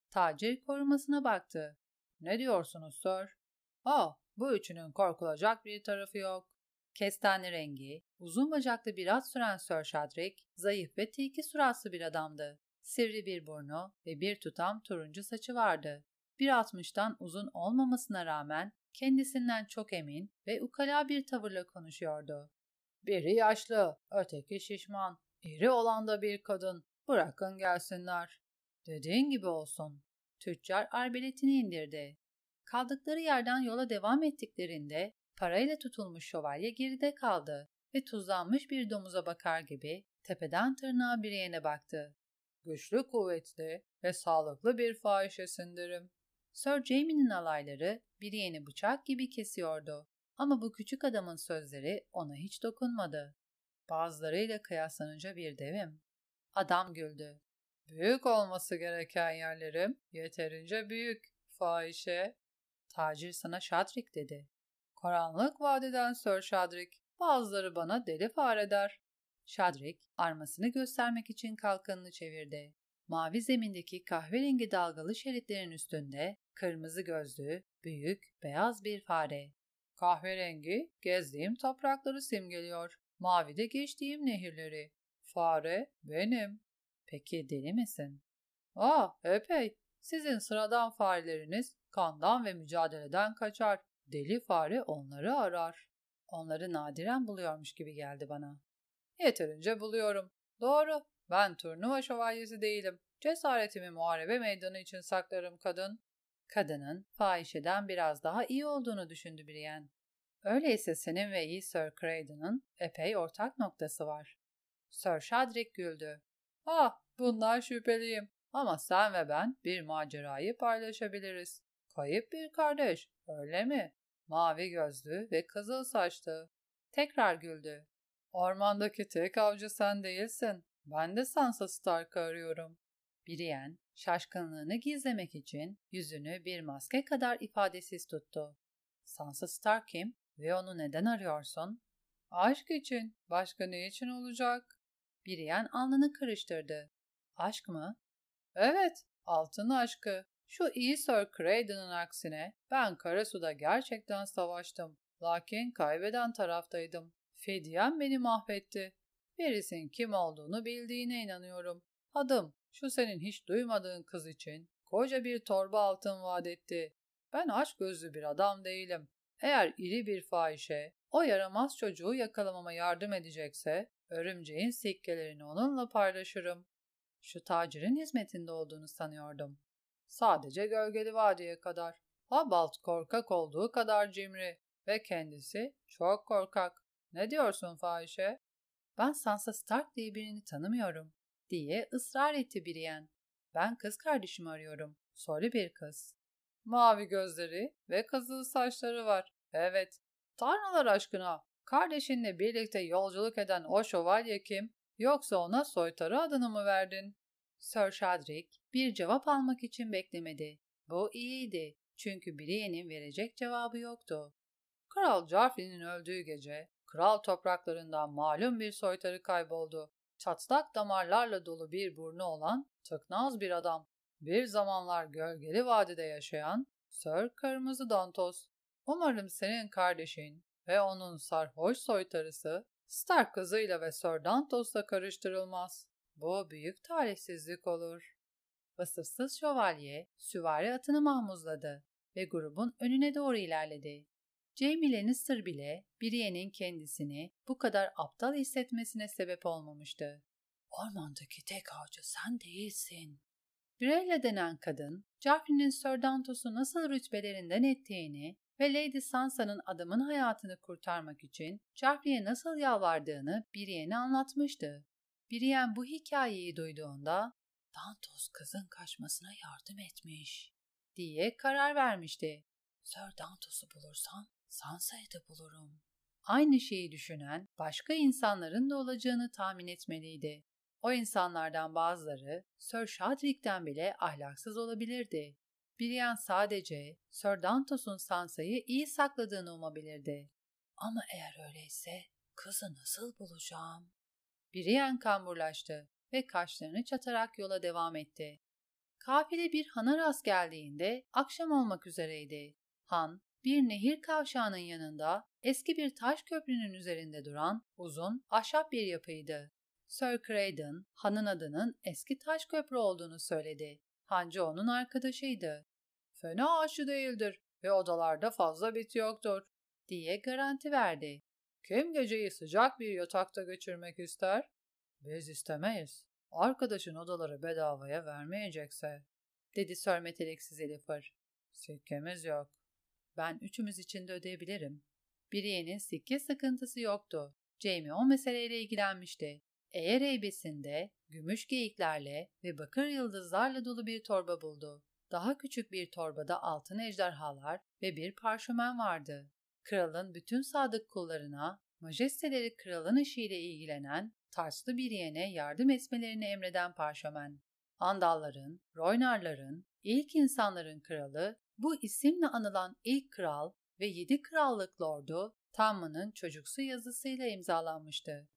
A: Tacir korumasına baktı. Ne diyorsunuz Sir? Ah, bu üçünün korkulacak bir tarafı yok. Kestane rengi, uzun bacaklı bir at süren Sir Shadrick, zayıf ve tilki suratlı bir adamdı. Sivri bir burnu ve bir tutam turuncu saçı vardı. 1.60'dan uzun olmamasına rağmen kendisinden çok emin ve ukala bir tavırla konuşuyordu. Biri yaşlı, öteki şişman, iri olan da bir kadın. Bırakın gelsinler. Dediğin gibi olsun. Tüccar arbeletini indirdi. Kaldıkları yerden yola devam ettiklerinde parayla tutulmuş şövalye geride kaldı ve tuzlanmış bir domuza bakar gibi tepeden tırnağa bir yerine baktı. Güçlü, kuvvetli ve sağlıklı bir fahişesindirim. Sir Jamie'nin alayları bir yeni bıçak gibi kesiyordu. Ama bu küçük adamın sözleri ona hiç dokunmadı. Bazılarıyla kıyaslanınca bir devim. Adam güldü. Büyük olması gereken yerlerim yeterince büyük, fahişe. Tacir sana Şadrik dedi. Karanlık vadiden Sir Şadrik, bazıları bana deli fare der. Şadrik, armasını göstermek için kalkanını çevirdi. Mavi zemindeki kahverengi dalgalı şeritlerin üstünde kırmızı gözlü, büyük, beyaz bir fare. Kahverengi, gezdiğim toprakları simgeliyor. Mavi de geçtiğim nehirleri. Fare, benim. Peki deli misin? Aa, epey. Sizin sıradan fareleriniz kandan ve mücadeleden kaçar. Deli fare onları arar. Onları nadiren buluyormuş gibi geldi bana. Yeterince buluyorum. Doğru. Ben turnuva şövalyesi değilim. Cesaretimi muharebe meydanı için saklarım kadın. Kadının fahişeden biraz daha iyi olduğunu düşündü Brienne. Öyleyse senin ve iyi Sir Craydon'ın epey ortak noktası var. Sir Shadrick güldü. Ah, bundan şüpheliyim. Ama sen ve ben bir macerayı paylaşabiliriz. Kayıp bir kardeş, öyle mi? Mavi gözlü ve kızıl saçlı. Tekrar güldü. Ormandaki tek avcı sen değilsin. Ben de Sansa Stark'ı arıyorum. Brienne, şaşkınlığını gizlemek için yüzünü bir maske kadar ifadesiz tuttu. Sansa Stark kim ve onu neden arıyorsun? Aşk için. Başka ne için olacak? Brienne alnını karıştırdı. Aşk mı? Evet, altın aşkı. Şu iyi Sir Craydon'un aksine ben Karasu'da gerçekten savaştım. Lakin kaybeden taraftaydım. Fedyen beni mahvetti. Biris'in kim olduğunu bildiğine inanıyorum. Adım şu senin hiç duymadığın kız için koca bir torba altın vaat etti. Ben aç gözlü bir adam değilim. Eğer iri bir fahişe o yaramaz çocuğu yakalamama yardım edecekse örümceğin sikkelerini onunla paylaşırım. Şu tacirin hizmetinde olduğunu sanıyordum. Sadece gölgeli vadiye kadar. Habalt korkak olduğu kadar cimri ve kendisi çok korkak. Ne diyorsun fahişe? Ben Sansa Stark diye birini tanımıyorum diye ısrar etti Brienne. Ben kız kardeşimi arıyorum. Soru bir kız. Mavi gözleri ve kızıl saçları var. Evet. Tanrılar aşkına. Kardeşinle birlikte yolculuk eden o şövalye kim? Yoksa ona soytarı adını mı verdin? Sir Shadrick bir cevap almak için beklemedi. Bu iyiydi. Çünkü Brienne'in verecek cevabı yoktu. Kral Joffrey'nin öldüğü gece kral topraklarından malum bir soytarı kayboldu. Çatlak damarlarla dolu bir burnu olan tıknaz bir adam. Bir zamanlar gölgeli vadide yaşayan Sir Kırmızı Dantos. Umarım senin kardeşin ve onun sarhoş soytarısı Stark kızıyla ve Sir Dantos'la karıştırılmaz. Bu büyük talihsizlik olur. Vasıfsız şövalye süvari atını mahmuzladı ve grubun önüne doğru ilerledi. Jamie Lannister bile Briene'in kendisini bu kadar aptal hissetmesine sebep olmamıştı. Ormandaki tek avcı sen değilsin. Briella denen kadın, Joffrey'nin Sir Dantos'u nasıl rütbelerinden ettiğini ve Lady Sansa'nın adamın hayatını kurtarmak için Joffrey'e nasıl yalvardığını Brienne'e anlatmıştı. Brienne bu hikayeyi duyduğunda Dantos kızın kaçmasına yardım etmiş diye karar vermişti. Sir Dantos'u bulursam Sansa'yı da bulurum. Aynı şeyi düşünen başka insanların da olacağını tahmin etmeliydi. O insanlardan bazıları Sir Shadrick'ten bile ahlaksız olabilirdi. Brienne sadece Sir Dantos'un Sansa'yı iyi sakladığını umabilirdi. Ama eğer öyleyse kızı nasıl bulacağım? Brienne kamburlaştı ve kaşlarını çatarak yola devam etti. Kafile bir hana rast geldiğinde akşam olmak üzereydi. Han, bir nehir kavşağının yanında eski bir taş köprünün üzerinde duran uzun ahşap bir yapıydı. Sir Craydon, Han'ın adının eski taş köprü olduğunu söyledi. Hancı onun arkadaşıydı. Fena aşı değildir ve odalarda fazla bit yoktur, diye garanti verdi. Kim geceyi sıcak bir yatakta geçirmek ister? Biz istemeyiz. Arkadaşın odaları bedavaya vermeyecekse, dedi Sir meteliksiz Elifer. Sikkemiz yok. Ben üçümüz için de ödeyebilirim. Brienne'in sikke sıkıntısı yoktu. Jamie o meseleyle ilgilenmişti. Eğer heybesinde gümüş geyiklerle ve bakır yıldızlarla dolu bir torba buldu. Daha küçük bir torbada altın ejderhalar ve bir parşömen vardı. Kralın bütün sadık kullarına, majesteleri kralın işiyle ilgilenen, taçlı bir yeğene yardım etmelerini emreden parşömen. Andalların, Roynarların, ilk insanların kralı, bu isimle anılan ilk kral ve yedi krallık lordu Tamma'nın çocuksu yazısıyla imzalanmıştı.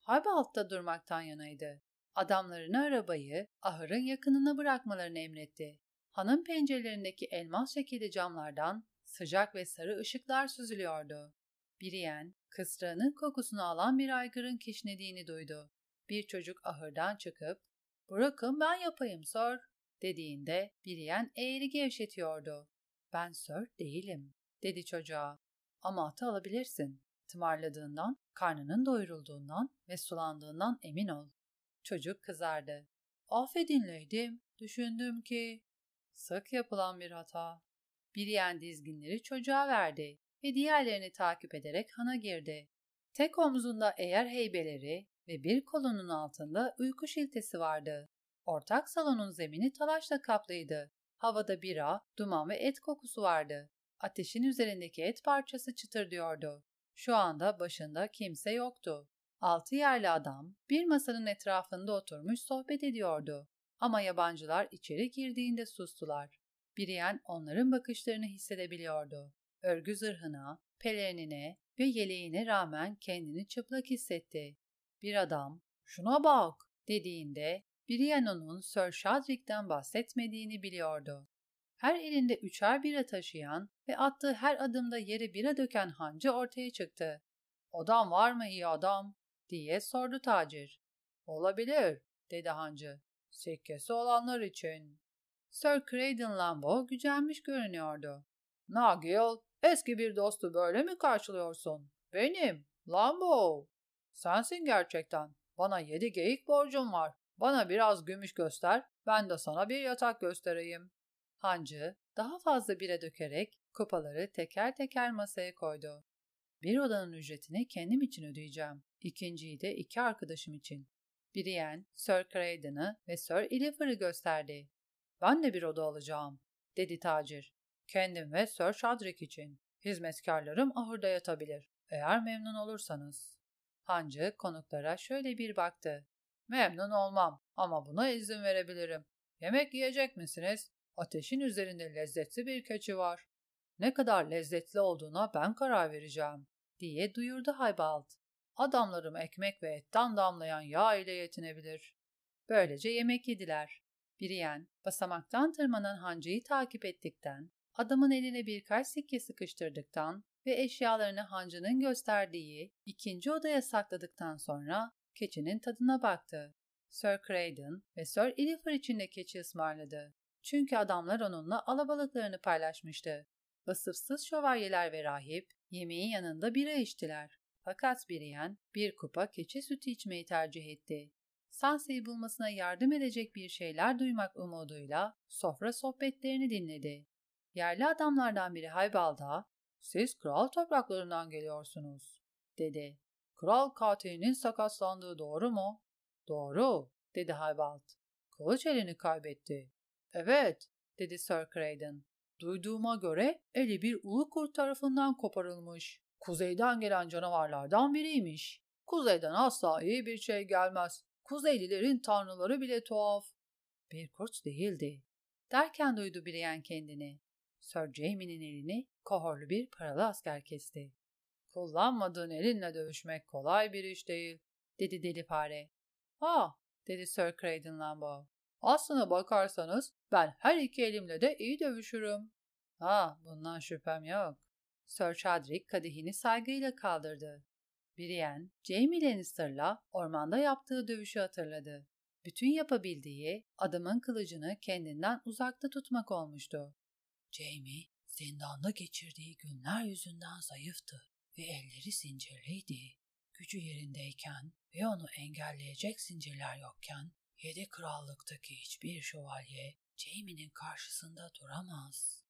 A: Harbalt'ta durmaktan yanaydı. Adamlarını arabayı ahırın yakınına bırakmalarını emretti. Hanın pencerelerindeki elmas şekilli camlardan sıcak ve sarı ışıklar süzülüyordu. Biriyen, kıstrağının kokusunu alan bir aygırın kişnediğini duydu. Bir çocuk ahırdan çıkıp, ''Bırakın ben yapayım sir.'' dediğinde Biriyen eğri gevşetiyordu. ''Ben sir değilim.'' dedi çocuğa. ''Ama atı alabilirsin. Tımarladığından, karnının doyurulduğundan ve sulandığından emin ol. Çocuk kızardı. Affedin leydim, düşündüm ki... Sık yapılan bir hata. Biriyen dizginleri çocuğa verdi ve diğerlerini takip ederek hana girdi. Tek omzunda eğer heybeleri ve bir kolunun altında uyku şiltesi vardı. Ortak salonun zemini talaşla kaplıydı. Havada bira, duman ve et kokusu vardı. Ateşin üzerindeki et parçası çıtırdıyordu. Şu anda başında kimse yoktu. Altı yerli adam bir masanın etrafında oturmuş sohbet ediyordu. Ama yabancılar içeri girdiğinde sustular. Biriyen onların bakışlarını hissedebiliyordu. Örgü zırhına, pelerinine ve yeleğine rağmen kendini çıplak hissetti. Bir adam, şuna bak dediğinde Biriyen onun Sir Shadrick'ten bahsetmediğini biliyordu. Her elinde üçer bira taşıyan ve attığı her adımda yere bira döken hancı ortaya çıktı. Adam var mı iyi adam? Diye sordu tacir. Olabilir, dedi hancı. Sikkesi olanlar için. Sir Craydon Lambo gücenmiş görünüyordu. Nagil, eski bir dostu böyle mi karşılıyorsun? Benim, Lambo. Sensin gerçekten. Bana yedi geyik borcum var. Bana biraz gümüş göster, ben de sana bir yatak göstereyim. Hancı daha fazla bire dökerek kupaları teker teker masaya koydu. Bir odanın ücretini kendim için ödeyeceğim. İkinciyi de iki arkadaşım için. Brienne, Sir Craydon'ı ve Sir Elifer'ı gösterdi. Ben de bir oda alacağım, dedi tacir. Kendim ve Sir Shadrick için. Hizmetkarlarım ahırda yatabilir, eğer memnun olursanız. Hancı konuklara şöyle bir baktı. Memnun olmam ama buna izin verebilirim. Yemek yiyecek misiniz? Ateşin üzerinde lezzetli bir keçi var. Ne kadar lezzetli olduğuna ben karar vereceğim, diye duyurdu Haybalt. Adamlarım ekmek ve etten damlayan yağ ile yetinebilir. Böylece yemek yediler. Biriyen, basamaktan tırmanan hancıyı takip ettikten, adamın eline birkaç sikke sıkıştırdıktan ve eşyalarını hancının gösterdiği ikinci odaya sakladıktan sonra keçinin tadına baktı. Sir Craydon ve Sir Elifer için de keçi ısmarladı. Çünkü adamlar onunla alabalıklarını paylaşmıştı. Vasıfsız şövalyeler ve rahip yemeğin yanında bira içtiler. Fakat Biriyen bir kupa keçi sütü içmeyi tercih etti. Sansa'yı bulmasına yardım edecek bir şeyler duymak umuduyla sofra sohbetlerini dinledi. Yerli adamlardan biri Haybal'da, ''Siz kral topraklarından geliyorsunuz.'' dedi. ''Kral katilinin sakatlandığı doğru mu?'' ''Doğru.'' dedi Haybald. ''Kılıç elini kaybetti.'' ''Evet.'' dedi Sir Craydon. ''Duyduğuma göre eli bir ulu kurt tarafından koparılmış. Kuzeyden gelen canavarlardan biriymiş. Kuzeyden asla iyi bir şey gelmez. Kuzeylilerin tanrıları bile tuhaf. Bir kurt değildi. Derken duydu Brienne kendini. Sir Jamie'nin elini kohorlu bir paralı asker kesti. Kullanmadığın elinle dövüşmek kolay bir iş değil, dedi deli fare. Ha, dedi Sir Craydon Lambo. Aslına bakarsanız ben her iki elimle de iyi dövüşürüm. Ha, bundan şüphem yok. Sir Chadwick kadehini saygıyla kaldırdı. Brienne, Jaime Lannister'la ormanda yaptığı dövüşü hatırladı. Bütün yapabildiği adamın kılıcını kendinden uzakta tutmak olmuştu. Jaime, zindanda geçirdiği günler yüzünden zayıftı ve elleri zincirliydi. Gücü yerindeyken ve onu engelleyecek zincirler yokken yedi krallıktaki hiçbir şövalye Jaime'nin karşısında duramaz.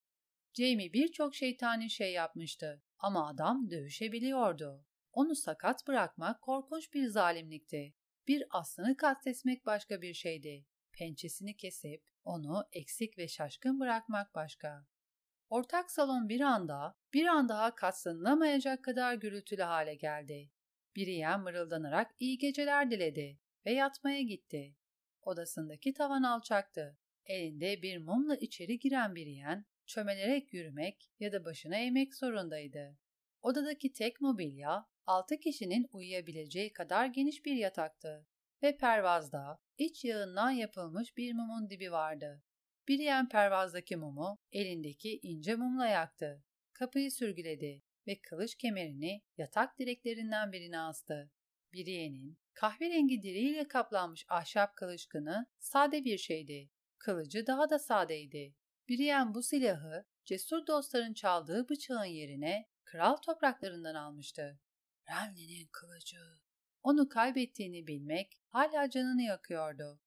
A: Jaime birçok şeytani şey yapmıştı ama adam dövüşebiliyordu. Onu sakat bırakmak korkunç bir zalimlikti. Bir aslanı katletmek başka bir şeydi. Pençesini kesip onu eksik ve şaşkın bırakmak başka. Ortak salon bir anda, bir an daha katlanılamayacak kadar gürültülü hale geldi. Biriyen mırıldanarak iyi geceler diledi ve yatmaya gitti. Odasındaki tavan alçaktı. Elinde bir mumla içeri giren Biriyen, çömelerek yürümek ya da başına eğmek zorundaydı. Odadaki tek mobilya, altı kişinin uyuyabileceği kadar geniş bir yataktı ve pervazda iç yağından yapılmış bir mumun dibi vardı. Biriyen pervazdaki mumu elindeki ince mumla yaktı. Kapıyı sürgüledi ve kılıç kemerini yatak direklerinden birine astı. Biriye'nin kahverengi diriyle kaplanmış ahşap kılıçkını sade bir şeydi. Kılıcı daha da sadeydi. Biriyen bu silahı cesur dostların çaldığı bıçağın yerine kral topraklarından almıştı. Renly'nin kılıcı. Onu kaybettiğini bilmek hala canını yakıyordu.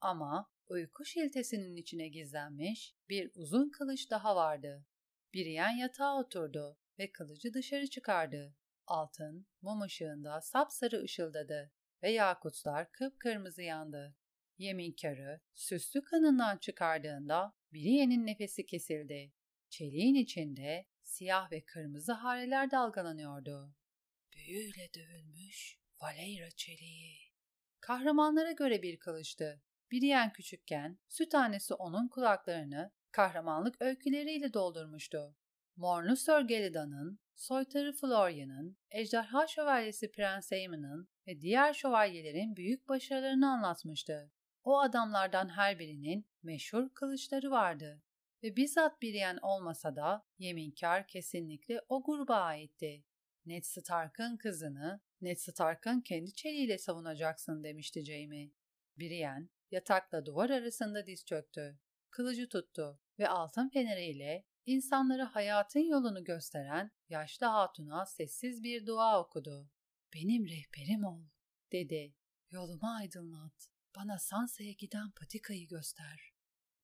A: Ama uyku şiltesinin içine gizlenmiş bir uzun kılıç daha vardı. Biriyen yatağa oturdu ve kılıcı dışarı çıkardı. Altın, mum ışığında sapsarı ışıldadı ve yakutlar kıpkırmızı yandı. Yeminkarı süslü kanından çıkardığında Biriye'nin nefesi kesildi. Çeliğin içinde siyah ve kırmızı hareler dalgalanıyordu. Büyüyle dövülmüş Valeyra çeliği. Kahramanlara göre bir kılıçtı. Biriyen küçükken süt tanesi onun kulaklarını kahramanlık öyküleriyle doldurmuştu. Mornu Sir Gelida'nın, soytarı Florian'ın, ejderha şövalyesi Prens Aemon'ın ve diğer şövalyelerin büyük başarılarını anlatmıştı. O adamlardan her birinin meşhur kılıçları vardı ve bizzat Biriyen olmasa da yeminkar kesinlikle o gruba aitti. Ned Stark'ın kızını Ned Stark'ın kendi çeliğiyle savunacaksın demişti Jaime. Brienne yatakla duvar arasında diz çöktü. Kılıcı tuttu ve altın feneriyle insanlara hayatın yolunu gösteren yaşlı hatuna sessiz bir dua okudu. Benim rehberim ol, dedi. Yolumu aydınlat. Bana Sansa'ya giden patikayı göster.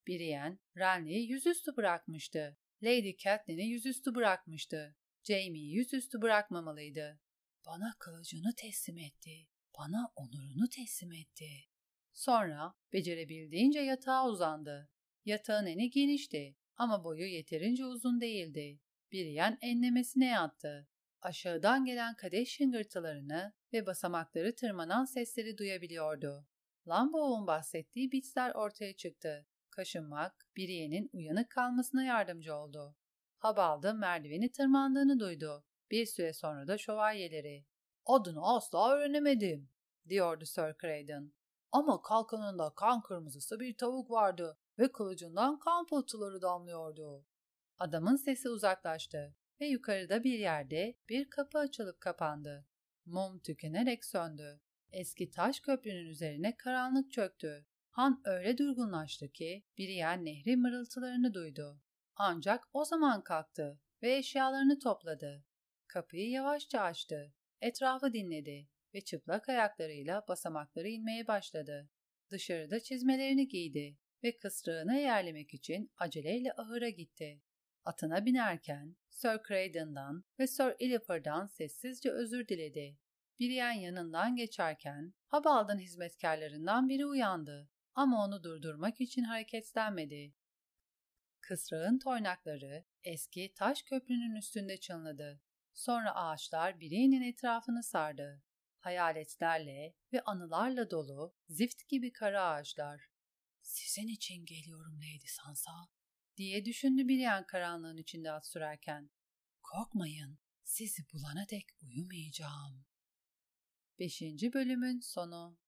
A: Brienne, Renly'i yüzüstü bırakmıştı. Lady Catelyn'i yüzüstü bırakmıştı. Jaime'yi yüzüstü bırakmamalıydı. Bana kılıcını teslim etti. Bana onurunu teslim etti. Sonra becerebildiğince yatağa uzandı. Yatağın eni genişti ama boyu yeterince uzun değildi. Yan enlemesine yattı. Aşağıdan gelen kadeh şıngırtılarını ve basamakları tırmanan sesleri duyabiliyordu. Lambo'un bahsettiği bitsler ortaya çıktı. Kaşınmak, Biriye'nin uyanık kalmasına yardımcı oldu. Habaldı merdiveni tırmandığını duydu. Bir süre sonra da şövalyeleri. Adını asla öğrenemedim, diyordu Sir Craydon. Ama kalkanında kan kırmızısı bir tavuk vardı ve kılıcından kan pıltıları damlıyordu. Adamın sesi uzaklaştı ve yukarıda bir yerde bir kapı açılıp kapandı. Mum tükenerek söndü. Eski taş köprünün üzerine karanlık çöktü. Han öyle durgunlaştı ki Biriyen nehri mırıltılarını duydu. Ancak o zaman kalktı ve eşyalarını topladı. Kapıyı yavaşça açtı. Etrafı dinledi ve çıplak ayaklarıyla basamakları inmeye başladı. Dışarıda çizmelerini giydi ve kısrağına yerlemek için aceleyle ahıra gitti. Atına binerken Sir Craydon'dan ve Sir Illifer'dan sessizce özür diledi. Brienne yanından geçerken Habald'ın hizmetkarlarından biri uyandı ama onu durdurmak için hareketlenmedi. Kısrağın toynakları eski taş köprünün üstünde çınladı. Sonra ağaçlar Brienne'in etrafını sardı. Hayaletlerle ve anılarla dolu zift gibi kara ağaçlar. Sizin için geliyorum Lady Sansa, diye düşündü Brienne karanlığın içinde at sürerken. Korkmayın, sizi bulana dek uyumayacağım. 5. bölümün sonu